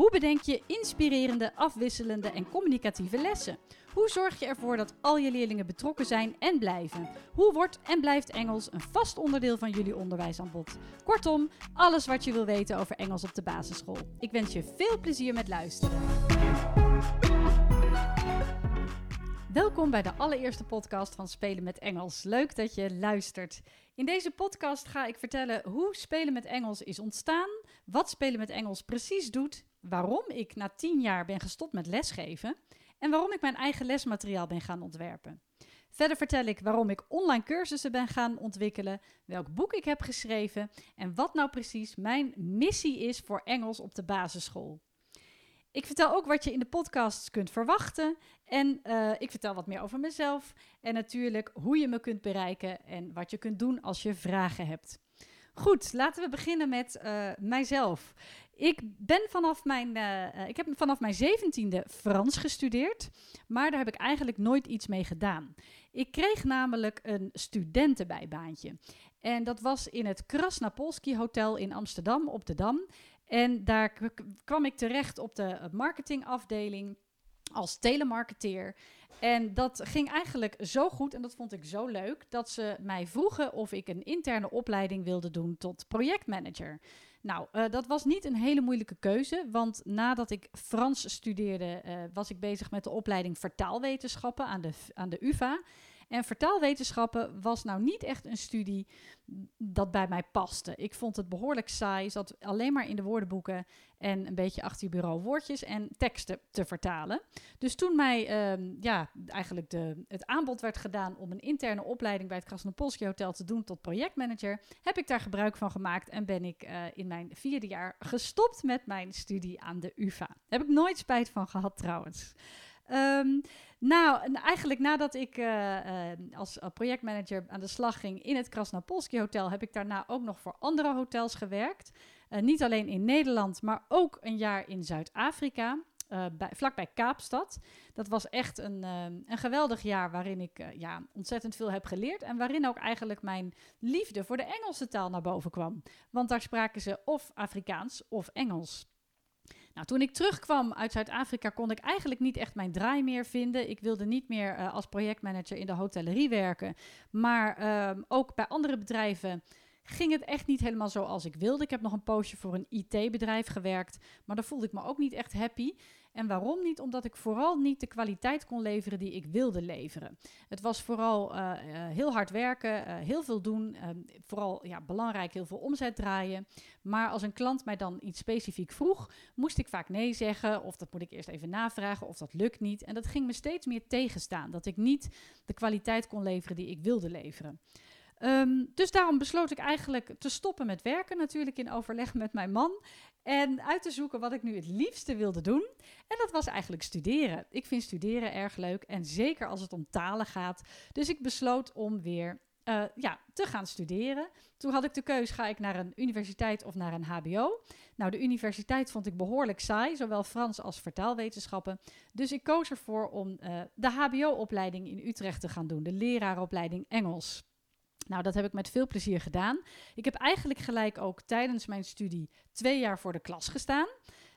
Hoe bedenk je inspirerende, afwisselende en communicatieve lessen? Hoe zorg je ervoor dat al je leerlingen betrokken zijn en blijven? Hoe wordt en blijft Engels een vast onderdeel van jullie onderwijsaanbod? Kortom, alles wat je wil weten over Engels op de basisschool. Ik wens je veel plezier met luisteren. Welkom bij de allereerste podcast van Spelen met Engels. Leuk dat je luistert. In deze podcast ga ik vertellen hoe Spelen met Engels is ontstaan, wat Spelen met Engels precies doet, waarom ik na tien jaar ben gestopt met lesgeven en waarom ik mijn eigen lesmateriaal ben gaan ontwerpen. Verder vertel ik waarom ik online cursussen ben gaan ontwikkelen, welk boek ik heb geschreven en wat nou precies mijn missie is voor Engels op de basisschool. Ik vertel ook wat je in de podcasts kunt verwachten en uh, ik vertel wat meer over mezelf en natuurlijk hoe je me kunt bereiken en wat je kunt doen als je vragen hebt. Goed, laten we beginnen met uh, mijzelf. Ik ben vanaf mijn, uh, ik heb vanaf mijn zeventiende Frans gestudeerd, maar daar heb ik eigenlijk nooit iets mee gedaan. Ik kreeg namelijk een studentenbijbaantje. En dat was in het Krasnapolski Hotel in Amsterdam op de Dam. En daar kwam ik terecht op de marketingafdeling als telemarketeer. En dat ging eigenlijk zo goed en dat vond ik zo leuk dat ze mij vroegen of ik een interne opleiding wilde doen tot projectmanager. Nou, uh, dat was niet een hele moeilijke keuze, want nadat ik Frans studeerde, uh, was ik bezig met de opleiding vertaalwetenschappen aan de, aan de UVA. En vertaalwetenschappen was nou niet echt een studie dat bij mij paste. Ik vond het behoorlijk saai, zat alleen maar in de woordenboeken en een beetje achter je bureau woordjes en teksten te vertalen. Dus toen mij um, ja, eigenlijk de, het aanbod werd gedaan om een interne opleiding bij het Krasnopolski Hotel te doen tot projectmanager, heb ik daar gebruik van gemaakt en ben ik uh, in mijn vierde jaar gestopt met mijn studie aan de UvA. Heb ik nooit spijt van gehad trouwens. Um, nou, eigenlijk nadat ik uh, uh, als projectmanager aan de slag ging in het Krasnapolski Hotel, heb ik daarna ook nog voor andere hotels gewerkt. Niet alleen in Nederland, maar ook een jaar in Zuid-Afrika. Uh, bij, vlakbij Kaapstad. Dat was echt een, een geweldig jaar waarin ik ja, ontzettend veel heb geleerd. En waarin ook eigenlijk mijn liefde voor de Engelse taal naar boven kwam. Want daar spraken ze of Afrikaans of Engels. Nou, toen ik terugkwam uit Zuid-Afrika kon ik eigenlijk niet echt mijn draai meer vinden. Ik wilde niet meer uh, als projectmanager in de hotellerie werken, maar uh, ook bij andere bedrijven ging het echt niet helemaal zoals ik wilde. Ik heb nog een poosje voor een IT-bedrijf gewerkt, maar daar voelde ik me ook niet echt happy. En waarom niet? Omdat ik vooral niet de kwaliteit kon leveren die ik wilde leveren. Het was vooral uh, uh, heel hard werken, uh, heel veel doen, vooral ja, belangrijk heel veel omzet draaien. Maar als een klant mij dan iets specifiek vroeg, moest ik vaak nee zeggen of dat moet ik eerst even navragen of dat lukt niet. En dat ging me steeds meer tegenstaan, dat ik niet de kwaliteit kon leveren die ik wilde leveren. Um, dus daarom besloot ik eigenlijk te stoppen met werken, natuurlijk in overleg met mijn man. En uit te zoeken wat ik nu het liefste wilde doen. En dat was eigenlijk studeren. Ik vind studeren erg leuk en zeker als het om talen gaat. Dus ik besloot om weer uh, ja, te gaan studeren. Toen had ik de keus, ga ik naar een universiteit of naar een hbo? Nou, de universiteit vond ik behoorlijk saai, zowel Frans als vertaalwetenschappen. Dus ik koos ervoor om uh, de hbo-opleiding in Utrecht te gaan doen, de leraaropleiding Engels. Nou, dat heb ik met veel plezier gedaan. Ik heb eigenlijk gelijk ook tijdens mijn studie twee jaar voor de klas gestaan.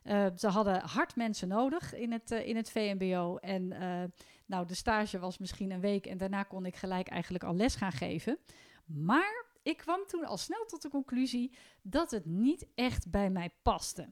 Uh, ze hadden hard mensen nodig in het, uh, in het VMBO. En uh, nou, de stage was misschien een week en daarna kon ik gelijk eigenlijk al les gaan geven. Maar ik kwam toen al snel tot de conclusie dat het niet echt bij mij paste.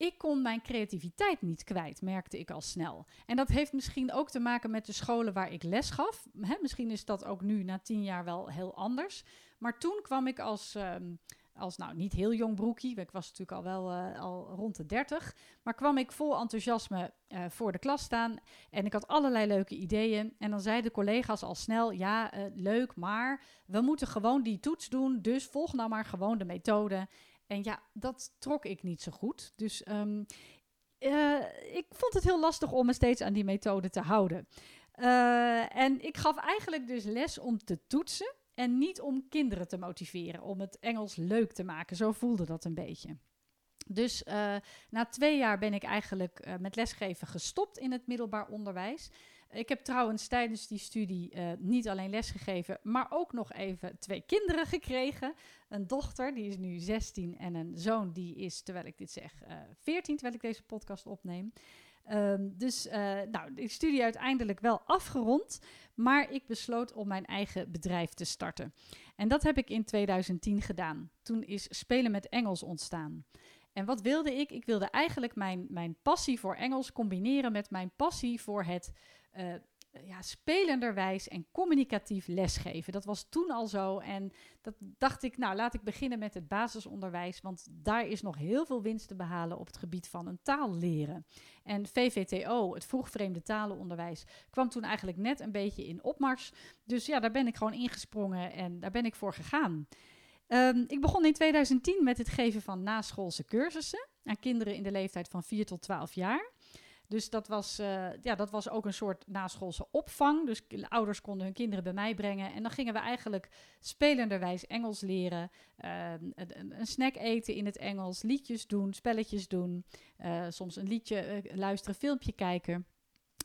Ik kon mijn creativiteit niet kwijt, merkte ik al snel. En dat heeft misschien ook te maken met de scholen waar ik les gaf. Misschien is dat ook nu na tien jaar wel heel anders. Maar toen kwam ik als, um, als nou niet heel jong broekie, ik was natuurlijk al wel uh, al rond de 30, maar kwam ik vol enthousiasme uh, voor de klas staan. En ik had allerlei leuke ideeën. En dan zeiden collega's al snel: ja, uh, leuk, maar we moeten gewoon die toets doen. Dus volg nou maar gewoon de methode. En ja, dat trok ik niet zo goed. Dus um, uh, ik vond het heel lastig om me steeds aan die methode te houden. Uh, en ik gaf eigenlijk dus les om te toetsen en niet om kinderen te motiveren, om het Engels leuk te maken. Zo voelde dat een beetje. Dus uh, na twee jaar ben ik eigenlijk met lesgeven gestopt in het middelbaar onderwijs. Ik heb trouwens tijdens die studie uh, niet alleen lesgegeven, maar ook nog even twee kinderen gekregen. Een dochter, die is nu 16, en een zoon, die is, terwijl ik dit zeg, 14, terwijl ik deze podcast opneem. Um, dus nou, de studie uiteindelijk wel afgerond, maar ik besloot om mijn eigen bedrijf te starten. En dat heb ik in 2010 gedaan. Toen is Spelen met Engels ontstaan. En wat wilde ik? Ik wilde eigenlijk mijn, mijn passie voor Engels combineren met mijn passie voor het uh, ja, spelenderwijs en communicatief lesgeven. Dat was toen al zo. En dat dacht ik, nou laat ik beginnen met het basisonderwijs. Want daar is nog heel veel winst te behalen op het gebied van een taal leren. En VVTO, het vroegvreemde talenonderwijs, kwam toen eigenlijk net een beetje in opmars. Dus ja, daar ben ik gewoon ingesprongen en daar ben ik voor gegaan. Um, ik begon in 2010 met het geven van naschoolse cursussen aan kinderen in de leeftijd van 4 tot 12 jaar. Dus dat was, uh, ja, dat was ook een soort naschoolse opvang. Dus ouders konden hun kinderen bij mij brengen. En dan gingen we eigenlijk spelenderwijs Engels leren. Uh, een, snack eten in het Engels, liedjes doen, spelletjes doen. Uh, soms een liedje luisteren, filmpje kijken.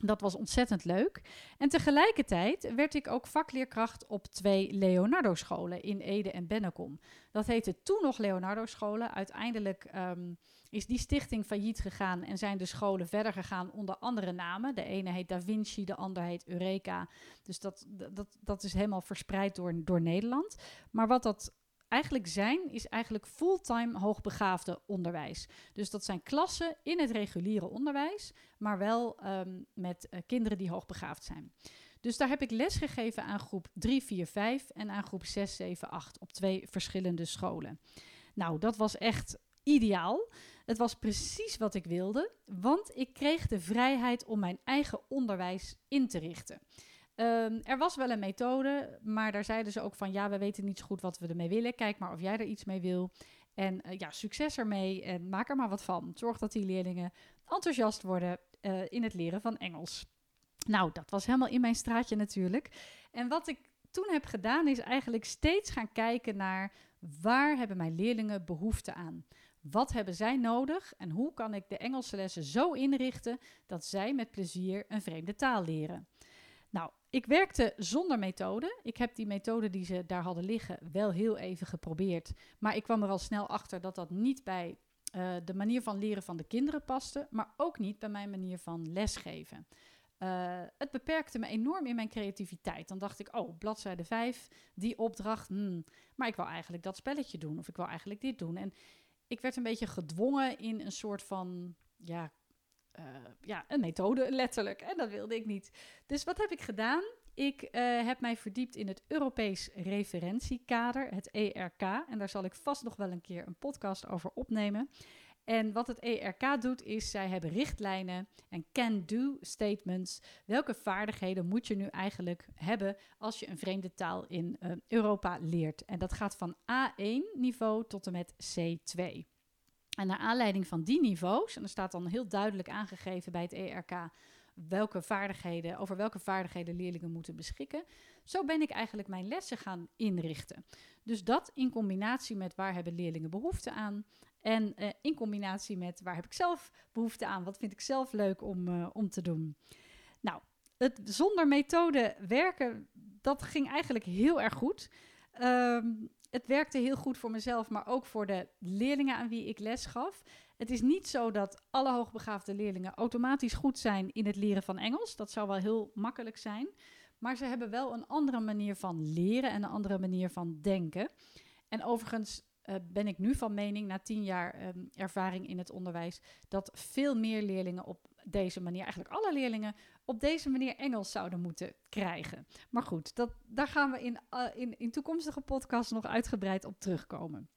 Dat was ontzettend leuk. En tegelijkertijd werd ik ook vakleerkracht op twee Leonardo-scholen in Ede en Bennekom. Dat heette toen nog Leonardo-scholen. Uiteindelijk um, is die stichting failliet gegaan en zijn de scholen verder gegaan onder andere namen. De ene heet Da Vinci, de ander heet Eureka. Dus dat, dat, dat is helemaal verspreid door, door Nederland. Maar wat dat eigenlijk zijn, is eigenlijk fulltime hoogbegaafde onderwijs. Dus dat zijn klassen in het reguliere onderwijs, maar wel um, met uh, kinderen die hoogbegaafd zijn. Dus daar heb ik les gegeven aan groep 3, 4, 5 en aan groep 6, 7, 8 op twee verschillende scholen. Nou, dat was echt ideaal. Het was precies wat ik wilde, want ik kreeg de vrijheid om mijn eigen onderwijs in te richten. Um, er was wel een methode, maar daar zeiden ze ook van ja, we weten niet zo goed wat we ermee willen. Kijk maar of jij er iets mee wil. En uh, ja, succes ermee en maak er maar wat van. Zorg dat die leerlingen enthousiast worden uh, in het leren van Engels. Nou, dat was helemaal in mijn straatje natuurlijk. En wat ik toen heb gedaan is eigenlijk steeds gaan kijken naar waar hebben mijn leerlingen behoefte aan. Wat hebben zij nodig en hoe kan ik de Engelse lessen zo inrichten dat zij met plezier een vreemde taal leren? Nou, ik werkte zonder methode. Ik heb die methode die ze daar hadden liggen wel heel even geprobeerd. Maar ik kwam er al snel achter dat dat niet bij uh, de manier van leren van de kinderen paste, maar ook niet bij mijn manier van lesgeven. Uh, het beperkte me enorm in mijn creativiteit. Dan dacht ik, oh, bladzijde 5, die opdracht, hmm, maar ik wil eigenlijk dat spelletje doen of ik wil eigenlijk dit doen. En ik werd een beetje gedwongen in een soort van, ja, uh, ja, een methode letterlijk. En dat wilde ik niet. Dus wat heb ik gedaan? Ik uh, heb mij verdiept in het Europees referentiekader, het ERK. En daar zal ik vast nog wel een keer een podcast over opnemen. En wat het ERK doet, is zij hebben richtlijnen en can-do statements. Welke vaardigheden moet je nu eigenlijk hebben als je een vreemde taal in uh, Europa leert? En dat gaat van A1 niveau tot en met C2. En naar aanleiding van die niveaus, en er staat dan heel duidelijk aangegeven bij het ERK welke vaardigheden, over welke vaardigheden leerlingen moeten beschikken. Zo ben ik eigenlijk mijn lessen gaan inrichten. Dus dat in combinatie met waar hebben leerlingen behoefte aan. En uh, in combinatie met waar heb ik zelf behoefte aan? Wat vind ik zelf leuk om, uh, om te doen? Nou, het zonder methode werken, dat ging eigenlijk heel erg goed. Um, het werkte heel goed voor mezelf, maar ook voor de leerlingen aan wie ik les gaf. Het is niet zo dat alle hoogbegaafde leerlingen automatisch goed zijn in het leren van Engels. Dat zou wel heel makkelijk zijn. Maar ze hebben wel een andere manier van leren en een andere manier van denken. En overigens uh, ben ik nu van mening, na tien jaar um, ervaring in het onderwijs, dat veel meer leerlingen op deze manier, eigenlijk alle leerlingen, op deze manier Engels zouden moeten krijgen. Maar goed, dat, daar gaan we in, uh, in, in toekomstige podcasts nog uitgebreid op terugkomen.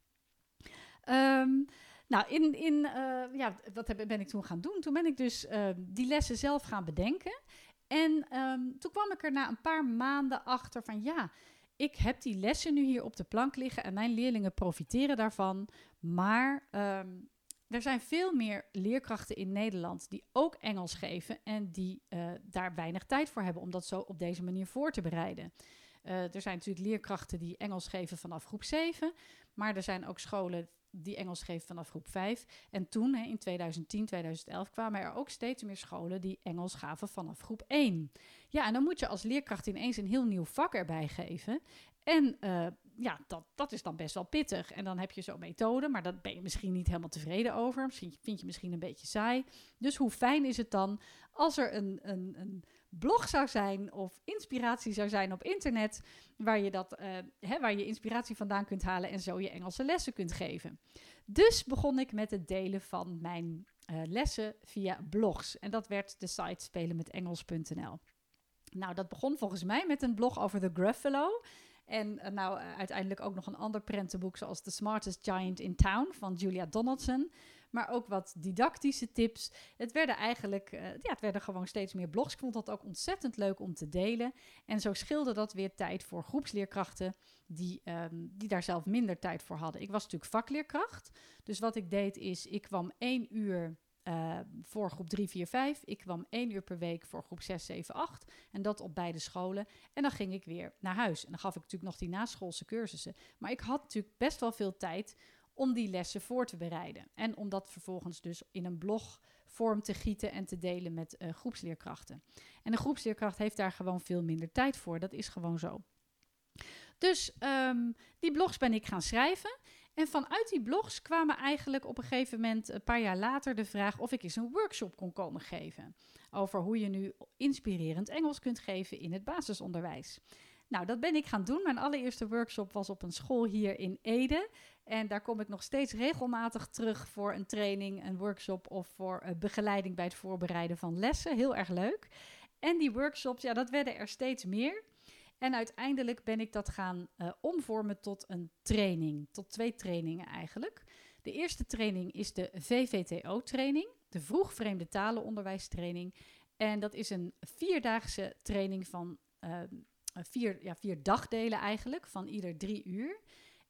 Um, nou, in, in, uh, ja, wat heb, ben ik toen gaan doen? Toen ben ik dus uh, die lessen zelf gaan bedenken. En um, toen kwam ik er na een paar maanden achter van ja, ik heb die lessen nu hier op de plank liggen en mijn leerlingen profiteren daarvan. Maar er zijn veel meer leerkrachten in Nederland die ook Engels geven en die uh, daar weinig tijd voor hebben om dat zo op deze manier voor te bereiden. Eh, er zijn natuurlijk leerkrachten die Engels geven vanaf groep 7. Maar er zijn ook scholen die Engels geven vanaf groep 5. En toen, hè, in 2010, 2011, kwamen er ook steeds meer scholen die Engels gaven vanaf groep 1. Ja, en dan moet je als leerkracht ineens een heel nieuw vak erbij geven. En uh, ja, dat, dat is dan best wel pittig. En dan heb je zo'n methode, maar daar ben je misschien niet helemaal tevreden over. Misschien vind je misschien een beetje saai. Dus hoe fijn is het dan als er een, een, een blog zou zijn of inspiratie zou zijn op internet, waar je, dat, uh, hè, waar je inspiratie vandaan kunt halen en zo je Engelse lessen kunt geven. Dus begon ik met het delen van mijn uh, lessen via blogs. En dat werd de site spelenmetengels.nl. Nou, dat begon volgens mij met een blog over de Gruffalo. En uh, nou, uiteindelijk ook nog een ander prentenboek, zoals The Smartest Giant in Town van Julia Donaldson maar ook wat didactische tips. Het werden eigenlijk, uh, ja, het werden gewoon steeds meer blogs. Ik vond dat ook ontzettend leuk om te delen. En zo scheelde dat weer tijd voor groepsleerkrachten die, um, die daar zelf minder tijd voor hadden. Ik was natuurlijk vakleerkracht. Dus wat ik deed is, ik kwam één uur uh, voor groep 3, 4, 5. Ik kwam één uur per week voor groep 6, 7, 8. En dat op beide scholen. En dan ging ik weer naar huis. En dan gaf ik natuurlijk nog die naschoolse cursussen. Maar ik had natuurlijk best wel veel tijd om die lessen voor te bereiden. En om dat vervolgens dus in een blogvorm te gieten en te delen met uh, groepsleerkrachten. En een groepsleerkracht heeft daar gewoon veel minder tijd voor. Dat is gewoon zo. Dus um, die blogs ben ik gaan schrijven. En vanuit die blogs kwamen eigenlijk op een gegeven moment, een paar jaar later, de vraag of ik eens een workshop kon komen geven. Over hoe je nu inspirerend Engels kunt geven in het basisonderwijs. Nou, dat ben ik gaan doen. Mijn allereerste workshop was op een school hier in Ede. En daar kom ik nog steeds regelmatig terug voor een training, een workshop of voor uh, begeleiding bij het voorbereiden van lessen. Heel erg leuk. En die workshops, ja, dat werden er steeds meer. En uiteindelijk ben ik dat gaan uh, omvormen tot een training, tot twee trainingen eigenlijk. De eerste training is de VVTO-training, de vroeg vreemde talenonderwijstraining. En dat is een vierdaagse training van uh, vier, ja, vier dagdelen eigenlijk, van ieder drie uur.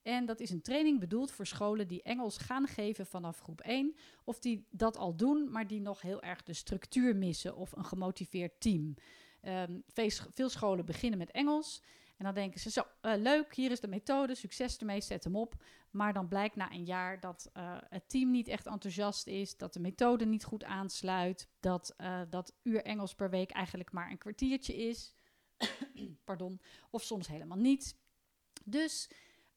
En dat is een training bedoeld voor scholen die Engels gaan geven vanaf groep 1. Of die dat al doen, maar die nog heel erg de structuur missen of een gemotiveerd team. Um, veel scholen beginnen met Engels. En dan denken ze, zo, uh, leuk, hier is de methode, succes ermee, zet hem op. Maar dan blijkt na een jaar dat uh, het team niet echt enthousiast is, dat de methode niet goed aansluit, dat uh, dat uur Engels per week eigenlijk maar een kwartiertje is. Pardon, of soms helemaal niet. Dus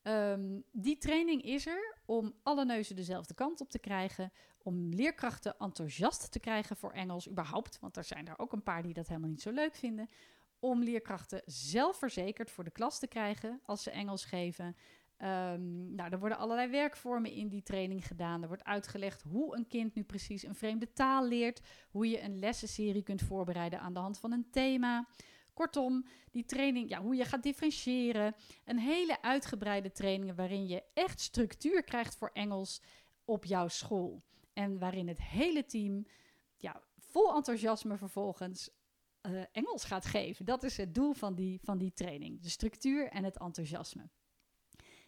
um, die training is er om alle neuzen dezelfde kant op te krijgen, om leerkrachten enthousiast te krijgen voor Engels überhaupt, want er zijn er ook een paar die dat helemaal niet zo leuk vinden, om leerkrachten zelfverzekerd voor de klas te krijgen als ze Engels geven. Um, nou, er worden allerlei werkvormen in die training gedaan. Er wordt uitgelegd hoe een kind nu precies een vreemde taal leert, hoe je een lessenserie kunt voorbereiden aan de hand van een thema. Kortom, die training, ja, hoe je gaat differentiëren. Een hele uitgebreide training waarin je echt structuur krijgt voor Engels op jouw school. En waarin het hele team ja, vol enthousiasme vervolgens uh, Engels gaat geven. Dat is het doel van die, van die training. De structuur en het enthousiasme.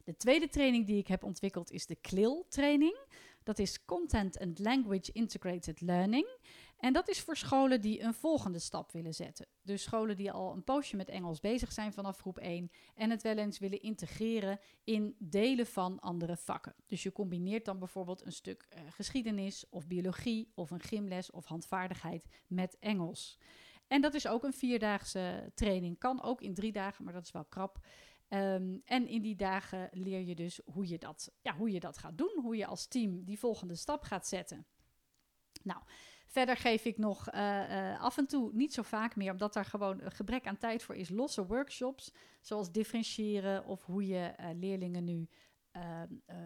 De tweede training die ik heb ontwikkeld is de CLIL-training. Dat is Content and Language Integrated Learning. En dat is voor scholen die een volgende stap willen zetten. Dus scholen die al een poosje met Engels bezig zijn vanaf groep 1 en het wel eens willen integreren in delen van andere vakken. Dus je combineert dan bijvoorbeeld een stuk uh, geschiedenis of biologie of een gymles of handvaardigheid met Engels. En dat is ook een vierdaagse training. Kan ook in drie dagen, maar dat is wel krap. Um, en in die dagen leer je dus hoe je, dat, ja, hoe je dat gaat doen. Hoe je als team die volgende stap gaat zetten. Nou, Verder geef ik nog uh, uh, af en toe, niet zo vaak meer, omdat daar gewoon een gebrek aan tijd voor is, losse workshops. Zoals differentiëren of hoe je uh, leerlingen nu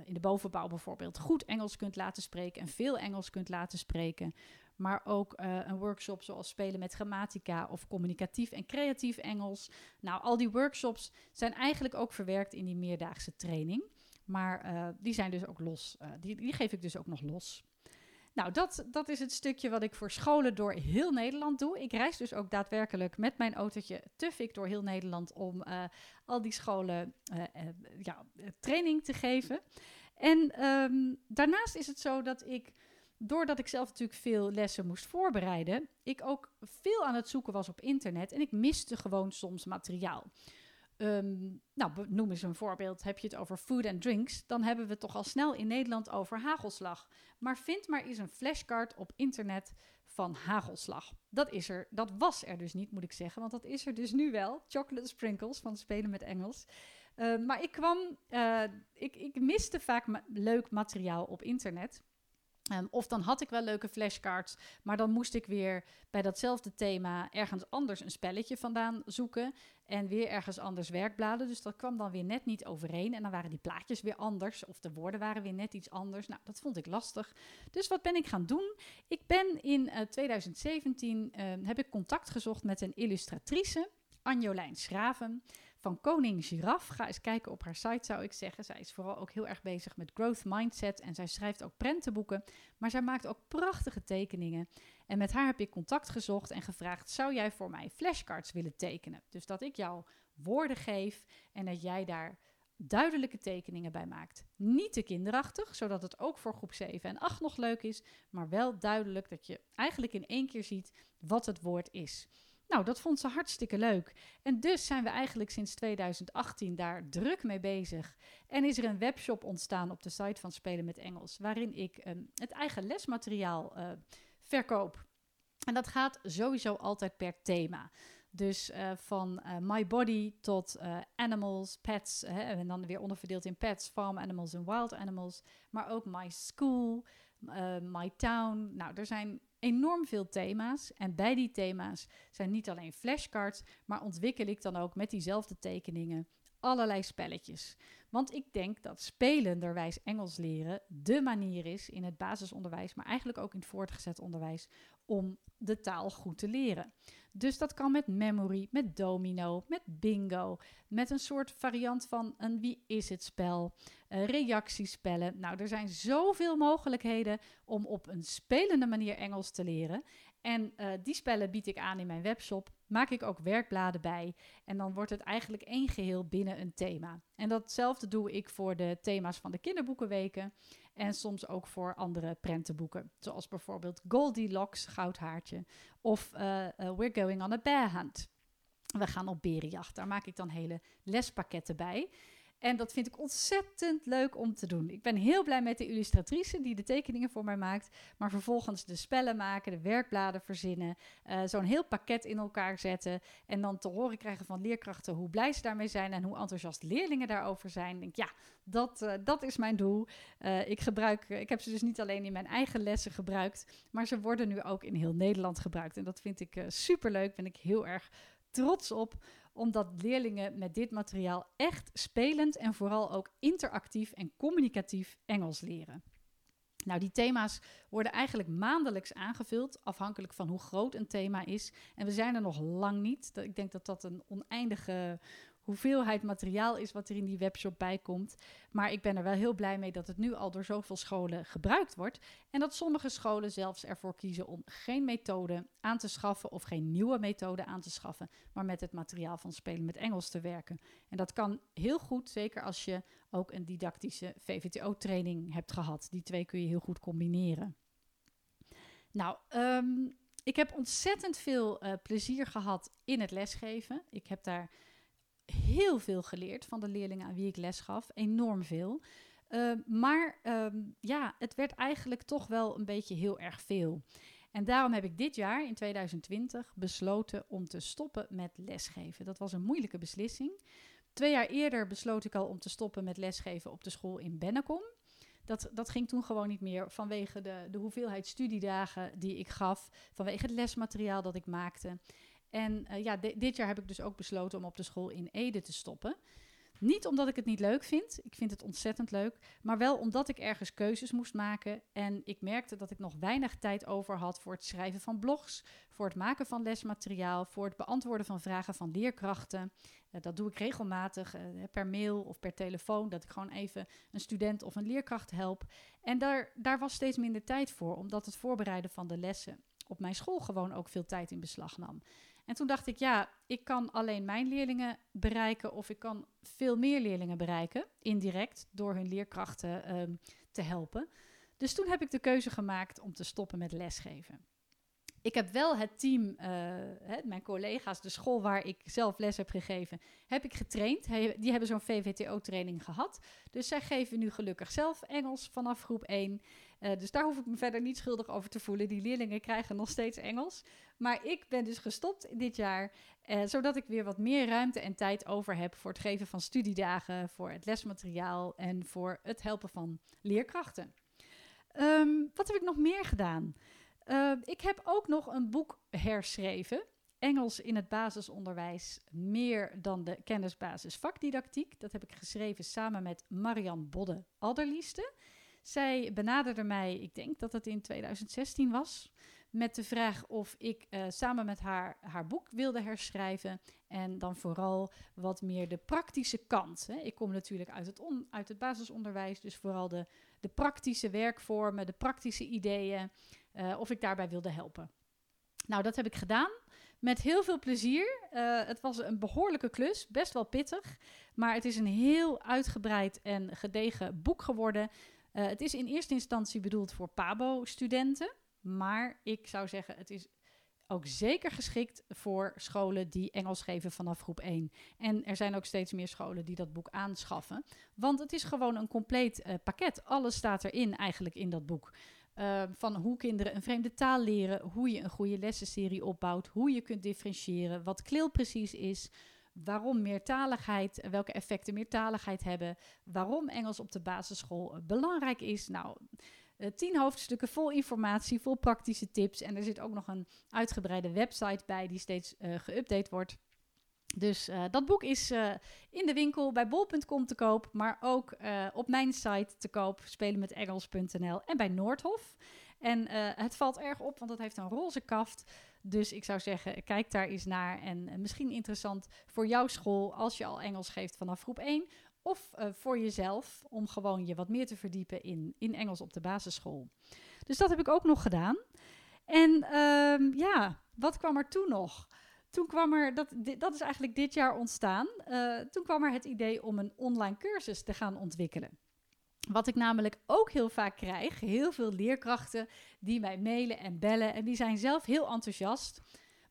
in de bovenbouw bijvoorbeeld goed Engels kunt laten spreken en veel Engels kunt laten spreken. Maar ook een workshop zoals spelen met grammatica of communicatief en creatief Engels. Nou, al die workshops zijn eigenlijk ook verwerkt in die meerdaagse training. Maar die zijn dus ook los. die, die geef ik dus ook nog los. Nou, dat, dat is het stukje wat ik voor scholen door heel Nederland doe. Ik reis dus ook daadwerkelijk met mijn autootje te door heel Nederland om uh, al die scholen uh, uh, ja, training te geven. En um, daarnaast is het zo dat ik, doordat ik zelf natuurlijk veel lessen moest voorbereiden, ik ook veel aan het zoeken was op internet en ik miste gewoon soms materiaal. Ehm, nou, noem eens een voorbeeld. Heb je het over food and drinks, dan hebben we het toch al snel in Nederland over hagelslag. Maar vind maar eens een flashcard op internet van hagelslag. Dat is er, dat was er dus niet, moet ik zeggen, want dat is er dus nu wel. Chocolate sprinkles van Spelen met Engels. Uh, maar ik kwam, uh, ik, ik miste vaak leuk materiaal op internet. Um, of dan had ik wel leuke flashcards, maar dan moest ik weer bij datzelfde thema ergens anders een spelletje vandaan zoeken. En weer ergens anders werkbladen. Dus dat kwam dan weer net niet overeen. En dan waren die plaatjes weer anders. Of de woorden waren weer net iets anders. Nou, dat vond ik lastig. Dus wat ben ik gaan doen? Ik ben in uh, 2017 uh, heb ik contact gezocht met een illustratrice, Anjolijn Schraven van Koning Giraf. Ga eens kijken op haar site, zou ik zeggen. Zij is vooral ook heel erg bezig met growth mindset en zij schrijft ook prentenboeken. Maar zij maakt ook prachtige tekeningen. En met haar heb ik contact gezocht en gevraagd: zou jij voor mij flashcards willen tekenen? Dus dat ik jou woorden geef en dat jij daar duidelijke tekeningen bij maakt. Niet te kinderachtig, zodat het ook voor groep 7 en 8 nog leuk is, maar wel duidelijk dat je eigenlijk in één keer ziet wat het woord is. Nou, dat vond ze hartstikke leuk. En dus zijn we eigenlijk sinds 2018 daar druk mee bezig. En is er een webshop ontstaan op de site van Spelen met Engels, waarin ik um, het eigen lesmateriaal uh, verkoop. En dat gaat sowieso altijd per thema. Dus uh, van uh, My Body tot uh, Animals, Pets. Hè, en dan weer onderverdeeld in Pets, Farm Animals en Wild Animals. Maar ook My School, My Town. Nou, er zijn enorm veel thema's. En bij die thema's zijn niet alleen flashcards, maar ontwikkel ik dan ook met diezelfde tekeningen allerlei spelletjes. Want ik denk dat spelenderwijs Engels leren de manier is in het basisonderwijs, maar eigenlijk ook in het voortgezet onderwijs, om de taal goed te leren. Dus dat kan met memory, met domino, met bingo, met een soort variant van een wie is het spel, uh, reactiespellen. Nou, er zijn zoveel mogelijkheden om op een spelende manier Engels te leren. En uh, die spellen bied ik aan in mijn webshop. Maak ik ook werkbladen bij. En dan wordt het eigenlijk één geheel binnen een thema. En datzelfde doe ik voor de thema's van de kinderboekenweken. En soms ook voor andere prentenboeken. Zoals bijvoorbeeld Goldilocks, Goudhaartje. Of uh, uh, We're Going on a Bear Hunt. We gaan op berenjacht. Daar maak ik dan hele lespakketten bij. En dat vind ik ontzettend leuk om te doen. Ik ben heel blij met de illustratrice die de tekeningen voor mij maakt. Maar vervolgens de spellen maken, de werkbladen verzinnen. Uh, Zo'n heel pakket in elkaar zetten. En dan te horen krijgen van leerkrachten hoe blij ze daarmee zijn. En hoe enthousiast leerlingen daarover zijn. Ik denk, ja, dat, uh, dat is mijn doel. Uh, ik, gebruik, ik heb ze dus niet alleen in mijn eigen lessen gebruikt. Maar ze worden nu ook in heel Nederland gebruikt. En dat vind ik superleuk. Ben ik heel erg trots op omdat leerlingen met dit materiaal echt spelend en vooral ook interactief en communicatief Engels leren. Nou, die thema's worden eigenlijk maandelijks aangevuld, afhankelijk van hoe groot een thema is. En we zijn er nog lang niet. Ik denk dat dat een oneindige hoeveelheid materiaal is wat er in die webshop bij komt. Maar ik ben er wel heel blij mee dat het nu al door zoveel scholen gebruikt wordt. En dat sommige scholen zelfs ervoor kiezen om geen methode aan te schaffen of geen nieuwe methode aan te schaffen, maar met het materiaal van Spelen met Engels te werken. En dat kan heel goed, zeker als je ook een didactische VVTO-training hebt gehad. Die twee kun je heel goed combineren. Nou, um, ik heb ontzettend veel uh, plezier gehad in het lesgeven. Ik heb daar heel veel geleerd van de leerlingen aan wie ik les gaf. Enorm veel. Uh, maar um, ja, het werd eigenlijk toch wel een beetje heel erg veel. En daarom heb ik dit jaar, in 2020, besloten om te stoppen met lesgeven. Dat was een moeilijke beslissing. Twee jaar eerder besloot ik al om te stoppen met lesgeven op de school in Bennekom. Dat, dat ging toen gewoon niet meer vanwege de, de hoeveelheid studiedagen die ik gaf, vanwege het lesmateriaal dat ik maakte. En uh, ja, dit jaar heb ik dus ook besloten om op de school in Ede te stoppen. Niet omdat ik het niet leuk vind, ik vind het ontzettend leuk, maar wel omdat ik ergens keuzes moest maken. En ik merkte dat ik nog weinig tijd over had voor het schrijven van blogs, voor het maken van lesmateriaal, voor het beantwoorden van vragen van leerkrachten. Uh, dat doe ik regelmatig uh, per mail of per telefoon, dat ik gewoon even een student of een leerkracht help. En daar, daar was steeds minder tijd voor, omdat het voorbereiden van de lessen op mijn school gewoon ook veel tijd in beslag nam. En toen dacht ik, ja, ik kan alleen mijn leerlingen bereiken of ik kan veel meer leerlingen bereiken, indirect, door hun leerkrachten um, te helpen. Dus toen heb ik de keuze gemaakt om te stoppen met lesgeven. Ik heb wel het team, uh, hè, mijn collega's, de school waar ik zelf les heb gegeven, heb ik getraind. Die hebben zo'n VVTO-training gehad. Dus zij geven nu gelukkig zelf Engels vanaf groep 1. Uh, dus daar hoef ik me verder niet schuldig over te voelen. Die leerlingen krijgen nog steeds Engels. Maar ik ben dus gestopt dit jaar, uh, zodat ik weer wat meer ruimte en tijd over heb voor het geven van studiedagen, voor het lesmateriaal en voor het helpen van leerkrachten. Um, wat heb ik nog meer gedaan? Uh, ik heb ook nog een boek herschreven. Engels in het basisonderwijs meer dan de kennisbasis vakdidactiek. Dat heb ik geschreven samen met Marian Bodde Alderlieste. Zij benaderde mij, ik denk dat het in 2016 was, met de vraag of ik uh, samen met haar haar boek wilde herschrijven. En dan vooral wat meer de praktische kant. Hè. Ik kom natuurlijk uit het, uit het basisonderwijs, dus vooral de, de praktische werkvormen, de praktische ideeën, uh, of ik daarbij wilde helpen. Nou, dat heb ik gedaan. Met heel veel plezier. Uh, het was een behoorlijke klus, best wel pittig. Maar het is een heel uitgebreid en gedegen boek geworden. Uh, het is in eerste instantie bedoeld voor PABO-studenten. Maar ik zou zeggen, het is ook zeker geschikt voor scholen die Engels geven vanaf groep 1. En er zijn ook steeds meer scholen die dat boek aanschaffen. Want het is gewoon een compleet uh, pakket. Alles staat erin eigenlijk in dat boek. Uh, van hoe kinderen een vreemde taal leren, hoe je een goede lessenserie opbouwt, hoe je kunt differentiëren, wat kleel precies is, waarom meertaligheid, welke effecten meertaligheid hebben, waarom Engels op de basisschool belangrijk is. Nou, uh, tien hoofdstukken vol informatie, vol praktische tips. En er zit ook nog een uitgebreide website bij die steeds uh, geüpdate wordt. Dus dat boek is in de winkel bij bol.com te koop, maar ook op mijn site te koop, spelenmetengels.nl en bij Noordhof. En het valt erg op, want het heeft een roze kaft. Dus ik zou zeggen, kijk daar eens naar. En misschien interessant voor jouw school als je al Engels geeft vanaf groep 1. Of uh, voor jezelf, om gewoon je wat meer te verdiepen in, in Engels op de basisschool. Dus dat heb ik ook nog gedaan. En uh, ja, wat kwam er toen nog? Toen kwam er, dat, dat is eigenlijk dit jaar ontstaan. Toen kwam er het idee om een online cursus te gaan ontwikkelen. Wat ik namelijk ook heel vaak krijg, heel veel leerkrachten die mij mailen en bellen en die zijn zelf heel enthousiast.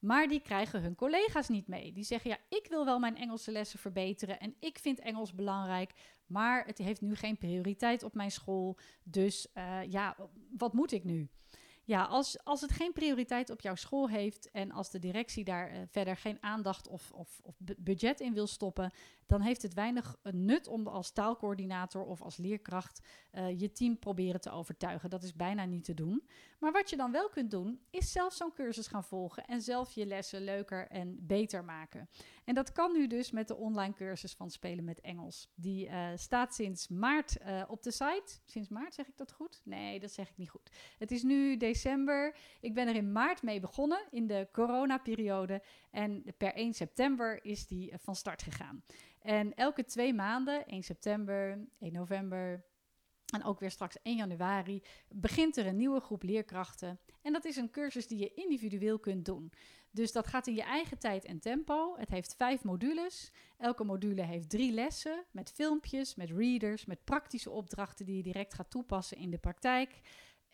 Maar die krijgen hun collega's niet mee. Die zeggen: Ja, ik wil wel mijn Engelse lessen verbeteren en ik vind Engels belangrijk, maar het heeft nu geen prioriteit op mijn school. Dus uh, ja, wat moet ik nu? Ja, als, als het geen prioriteit op jouw school heeft en als de directie daar uh, verder geen aandacht of, of, of, budget in wil stoppen, dan heeft het weinig nut om als taalcoördinator of als leerkracht uh, je team proberen te overtuigen. Dat is bijna niet te doen. Maar wat je dan wel kunt doen, is zelf zo'n cursus gaan volgen en zelf je lessen leuker en beter maken. En dat kan nu dus met de online cursus van Spelen met Engels. Die staat sinds maart op de site. Sinds maart zeg ik dat goed? Nee, dat zeg ik niet goed. Het is nu december. Ik ben er in maart mee begonnen in de coronaperiode. En per 1 september is die van start gegaan. En elke twee maanden, 1 september, 1 november, en ook weer straks 1 januari begint er een nieuwe groep leerkrachten. En dat is een cursus die je individueel kunt doen. Dus dat gaat in je eigen tijd en tempo. Het heeft vijf modules. Elke module heeft drie lessen met filmpjes, met readers, met praktische opdrachten die je direct gaat toepassen in de praktijk.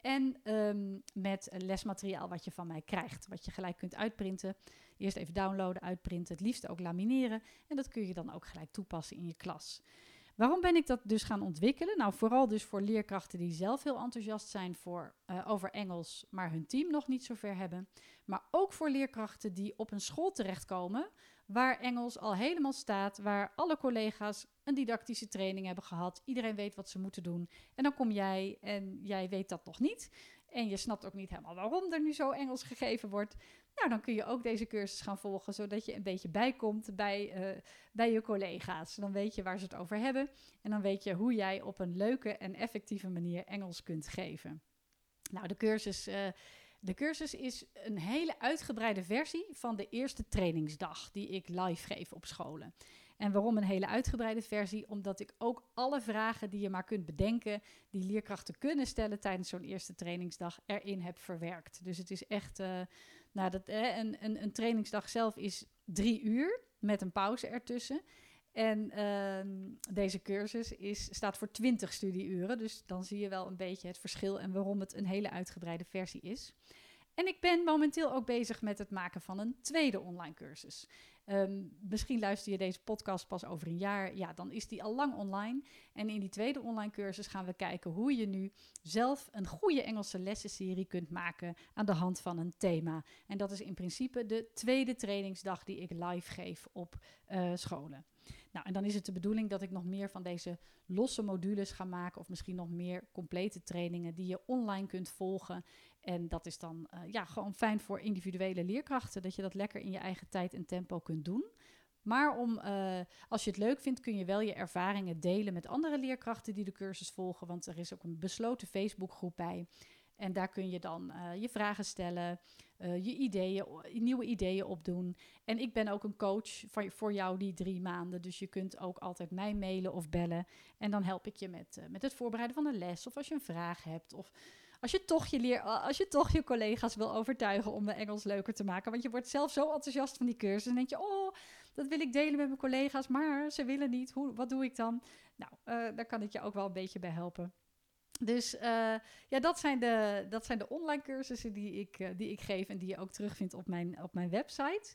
En um, met lesmateriaal wat je van mij krijgt, wat je gelijk kunt uitprinten. Eerst even downloaden, uitprinten, het liefst ook lamineren. En dat kun je dan ook gelijk toepassen in je klas. Waarom ben ik dat dus gaan ontwikkelen? Nou, vooral dus voor leerkrachten die zelf heel enthousiast zijn voor, uh, over Engels, maar hun team nog niet zover hebben. Maar ook voor leerkrachten die op een school terechtkomen waar Engels al helemaal staat, waar alle collega's een didactische training hebben gehad. Iedereen weet wat ze moeten doen. En dan kom jij en jij weet dat nog niet. En je snapt ook niet helemaal waarom er nu zo Engels gegeven wordt. Nou, dan kun je ook deze cursus gaan volgen, zodat je een beetje bijkomt bij, uh, bij je collega's. Dan weet je waar ze het over hebben. En dan weet je hoe jij op een leuke en effectieve manier Engels kunt geven. Nou, de cursus. Uh, de cursus is een hele uitgebreide versie van de eerste trainingsdag die ik live geef op scholen. En waarom een hele uitgebreide versie? Omdat ik ook alle vragen die je maar kunt bedenken, die leerkrachten kunnen stellen tijdens zo'n eerste trainingsdag, erin heb verwerkt. Dus het is echt, uh, nou, dat, eh, een, een, een trainingsdag zelf is drie uur met een pauze ertussen. En uh, deze cursus is, staat voor 20 studieuren. Dus dan zie je wel een beetje het verschil en waarom het een hele uitgebreide versie is. En ik ben momenteel ook bezig met het maken van een tweede online cursus. Ehm, misschien luister je deze podcast pas over een jaar. Ja, dan is die al lang online. En in die tweede online cursus gaan we kijken hoe je nu zelf een goede Engelse lessenserie kunt maken aan de hand van een thema. En dat is in principe de tweede trainingsdag die ik live geef op uh, scholen. Nou, en dan is het de bedoeling dat ik nog meer van deze losse modules ga maken, of misschien nog meer complete trainingen die je online kunt volgen. En dat is dan uh, ja, gewoon fijn voor individuele leerkrachten, dat je dat lekker in je eigen tijd en tempo kunt doen. Maar om, uh, als je het leuk vindt, kun je wel je ervaringen delen met andere leerkrachten die de cursus volgen. Want er is ook een besloten Facebookgroep bij. En daar kun je dan uh, je vragen stellen, uh, je ideeën, nieuwe ideeën opdoen. En ik ben ook een coach voor, voor jou die drie maanden. Dus je kunt ook altijd mij mailen of bellen. En dan help ik je met, uh, met het voorbereiden van de les. Of als je een vraag hebt. Of als je toch je, leer, als je, toch je collega's wil overtuigen om de Engels leuker te maken. Want je wordt zelf zo enthousiast van die cursus. En denk je, oh, dat wil ik delen met mijn collega's. Maar ze willen niet. Hoe, wat doe ik dan? Nou, daar kan ik je ook wel een beetje bij helpen. Dus uh, ja, dat zijn, de, dat zijn de online cursussen die ik, uh, die ik geef en die je ook terugvindt op mijn, op mijn website.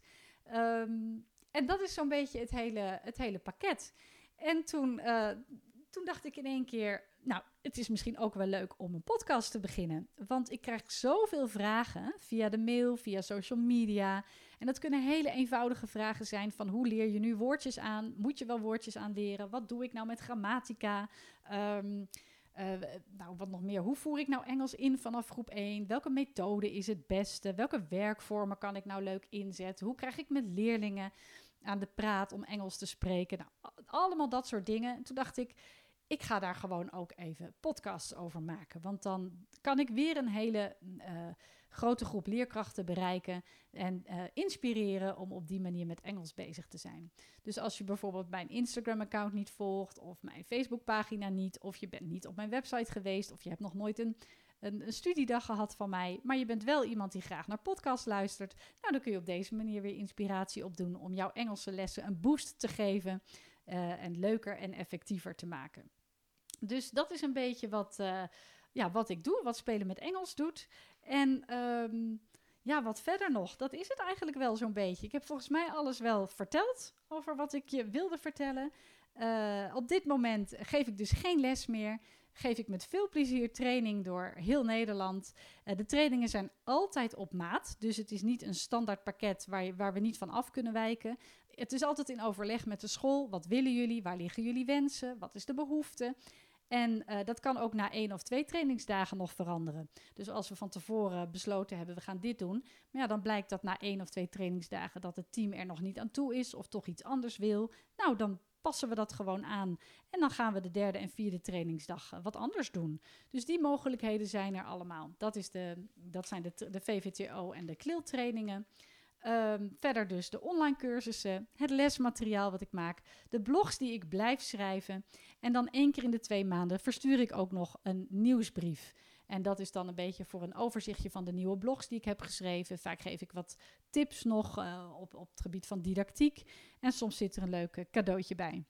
Um, en dat is zo'n beetje het hele, het hele pakket. En toen, uh, toen dacht ik in één keer, nou, het is misschien ook wel leuk om een podcast te beginnen. Want ik krijg zoveel vragen via de mail, via social media. En dat kunnen hele eenvoudige vragen zijn van hoe leer je nu woordjes aan? Moet je wel woordjes aanleren? Wat doe ik nou met grammatica? Um, uh, nou, wat nog meer? Hoe voer ik nou Engels in vanaf groep 1? Welke methode is het beste? Welke werkvormen kan ik nou leuk inzetten? Hoe krijg ik met leerlingen aan de praat om Engels te spreken? Nou, allemaal dat soort dingen. En toen dacht ik, ik ga daar gewoon ook even podcasts over maken. Want dan kan ik weer een hele uh, grote groep leerkrachten bereiken en uh, inspireren om op die manier met Engels bezig te zijn. Dus als je bijvoorbeeld mijn Instagram-account niet volgt, of mijn Facebook-pagina niet, of je bent niet op mijn website geweest, of je hebt nog nooit een, een, studiedag gehad van mij, maar je bent wel iemand die graag naar podcasts luistert, nou dan kun je op deze manier weer inspiratie opdoen om jouw Engelse lessen een boost te geven uh, en leuker en effectiever te maken. Dus dat is een beetje wat, uh, ja, wat ik doe, wat spelen met Engels doet. En um, ja, wat verder nog, dat is het eigenlijk wel zo'n beetje. Ik heb volgens mij alles wel verteld over wat ik je wilde vertellen. Uh, op dit moment geef ik dus geen les meer. Geef ik met veel plezier training door heel Nederland. Uh, de trainingen zijn altijd op maat. Dus het is niet een standaard pakket waar, waar we niet van af kunnen wijken. Het is altijd in overleg met de school. Wat willen jullie? Waar liggen jullie wensen? Wat is de behoefte? En uh, dat kan ook na één of twee trainingsdagen nog veranderen. Dus als we van tevoren besloten hebben, we gaan dit doen. Maar ja, dan blijkt dat na één of twee trainingsdagen dat het team er nog niet aan toe is of toch iets anders wil. Nou, dan passen we dat gewoon aan. En dan gaan we de derde en vierde trainingsdag wat anders doen. Dus die mogelijkheden zijn er allemaal. Dat, is de, dat zijn de, de VVTO en de CLIL trainingen. Um, verder dus de online cursussen, het lesmateriaal wat ik maak, de blogs die ik blijf schrijven. En dan één keer in de twee maanden verstuur ik ook nog een nieuwsbrief. En dat is dan een beetje voor een overzichtje van de nieuwe blogs die ik heb geschreven. Vaak geef ik wat tips nog uh, op, op het gebied van didactiek. En soms zit er een leuk cadeautje bij.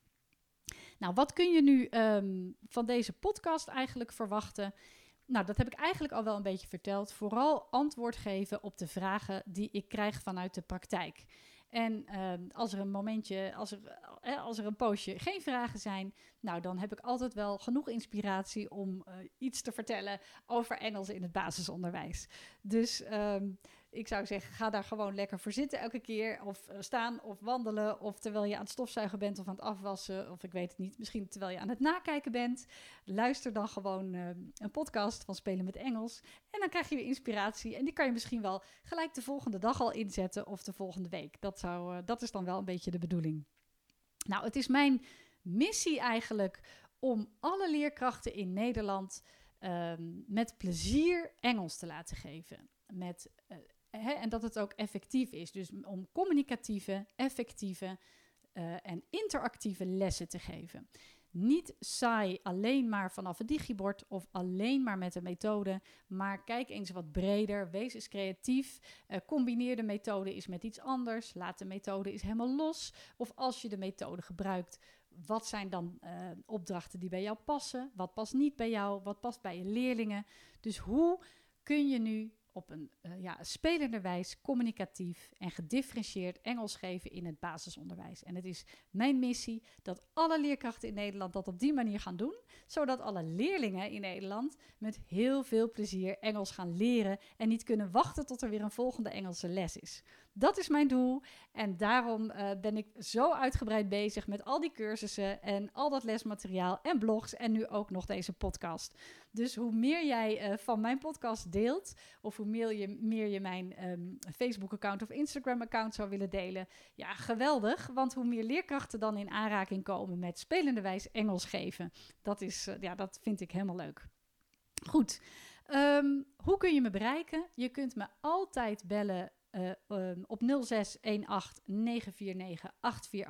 Nou, wat kun je nu um, van deze podcast eigenlijk verwachten? Nou, dat heb ik eigenlijk al wel een beetje verteld. Vooral antwoord geven op de vragen die ik krijg vanuit de praktijk. En uh, als er een momentje, als er, eh, als er een poosje geen vragen zijn, nou dan heb ik altijd wel genoeg inspiratie om uh, iets te vertellen over Engels in het basisonderwijs. Dus um, ik zou zeggen, ga daar gewoon lekker voor zitten elke keer. Of uh, staan of wandelen. Of terwijl je aan het stofzuigen bent of aan het afwassen. Of ik weet het niet, misschien terwijl je aan het nakijken bent. Luister dan gewoon uh, een podcast van Spelen met Engels. En dan krijg je weer inspiratie. En die kan je misschien wel gelijk de volgende dag al inzetten. Of de volgende week. Dat, zou, uh, dat is dan wel een beetje de bedoeling. Nou, het is mijn missie eigenlijk om alle leerkrachten in Nederland um, met plezier Engels te laten geven. Met En dat het ook effectief is. Dus om communicatieve, effectieve uh, en interactieve lessen te geven. Niet saai alleen maar vanaf het digibord of alleen maar met een methode, maar kijk eens wat breder, wees eens creatief, uh, combineer de methode eens met iets anders, laat de methode eens helemaal los. Of als je de methode gebruikt, wat zijn dan uh, opdrachten die bij jou passen? Wat past niet bij jou? Wat past bij je leerlingen? Dus hoe kun je nu op een uh, ja, spelende wijze, communicatief en gedifferentieerd Engels geven in het basisonderwijs. En het is mijn missie dat alle leerkrachten in Nederland dat op die manier gaan doen, zodat alle leerlingen in Nederland met heel veel plezier Engels gaan leren en niet kunnen wachten tot er weer een volgende Engelse les is. Dat is mijn doel en daarom uh, ben ik zo uitgebreid bezig met al die cursussen en al dat lesmateriaal en blogs en nu ook nog deze podcast. Dus hoe meer jij uh, van mijn podcast deelt, of hoe meer je, meer je mijn um, Facebook-account of Instagram-account zou willen delen, ja, geweldig. Want hoe meer leerkrachten dan in aanraking komen met spelende wijs Engels geven, dat, is, uh, ja, dat vind ik helemaal leuk. Goed. Um, hoe kun je me bereiken? Je kunt me altijd bellen uh, um, op 0618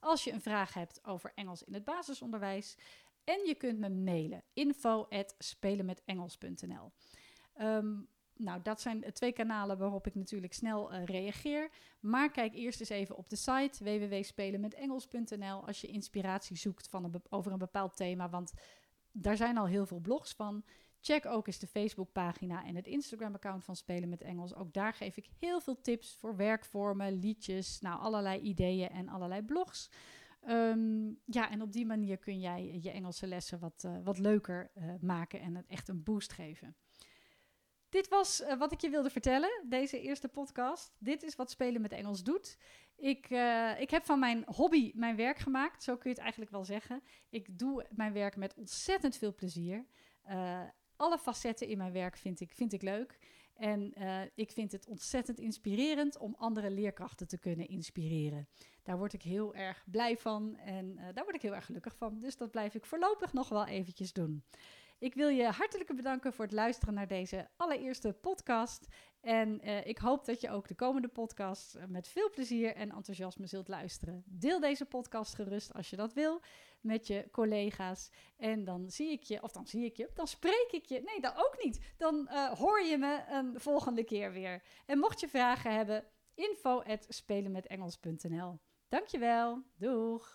als je een vraag hebt over Engels in het basisonderwijs. En je kunt me mailen info spelenmetengels.nl. Um, nou, dat zijn twee kanalen waarop ik natuurlijk snel uh, reageer. Maar kijk eerst eens even op de site www.spelenmetengels.nl als je inspiratie zoekt van een over een bepaald thema. Want daar zijn al heel veel blogs van. Check ook eens de Facebookpagina en het Instagram-account van Spelen met Engels. Ook daar geef ik heel veel tips voor werkvormen, liedjes, nou allerlei ideeën en allerlei blogs. Um, ja, en op die manier kun jij je Engelse lessen wat, uh, wat leuker uh, maken en het echt een boost geven. Dit was uh, wat ik je wilde vertellen, deze eerste podcast. Dit is wat Spelen met Engels doet. Ik, ik heb van mijn hobby mijn werk gemaakt, zo kun je het eigenlijk wel zeggen. Ik doe mijn werk met ontzettend veel plezier alle facetten in mijn werk vind ik, vind ik leuk. En uh, ik vind het ontzettend inspirerend om andere leerkrachten te kunnen inspireren. Daar word ik heel erg blij van en uh, daar word ik heel erg gelukkig van. Dus dat blijf ik voorlopig nog wel eventjes doen. Ik wil je hartelijk bedanken voor het luisteren naar deze allereerste podcast. En uh, ik hoop dat je ook de komende podcast met veel plezier en enthousiasme zult luisteren. Deel deze podcast gerust als je dat wil met je collega's. En dan zie ik je, of dan zie ik je, dan spreek ik je. Nee, dat ook niet. Dan uh, hoor je me een volgende keer weer. En mocht je vragen hebben, info at spelenmetengels.nl. Dankjewel. Doeg.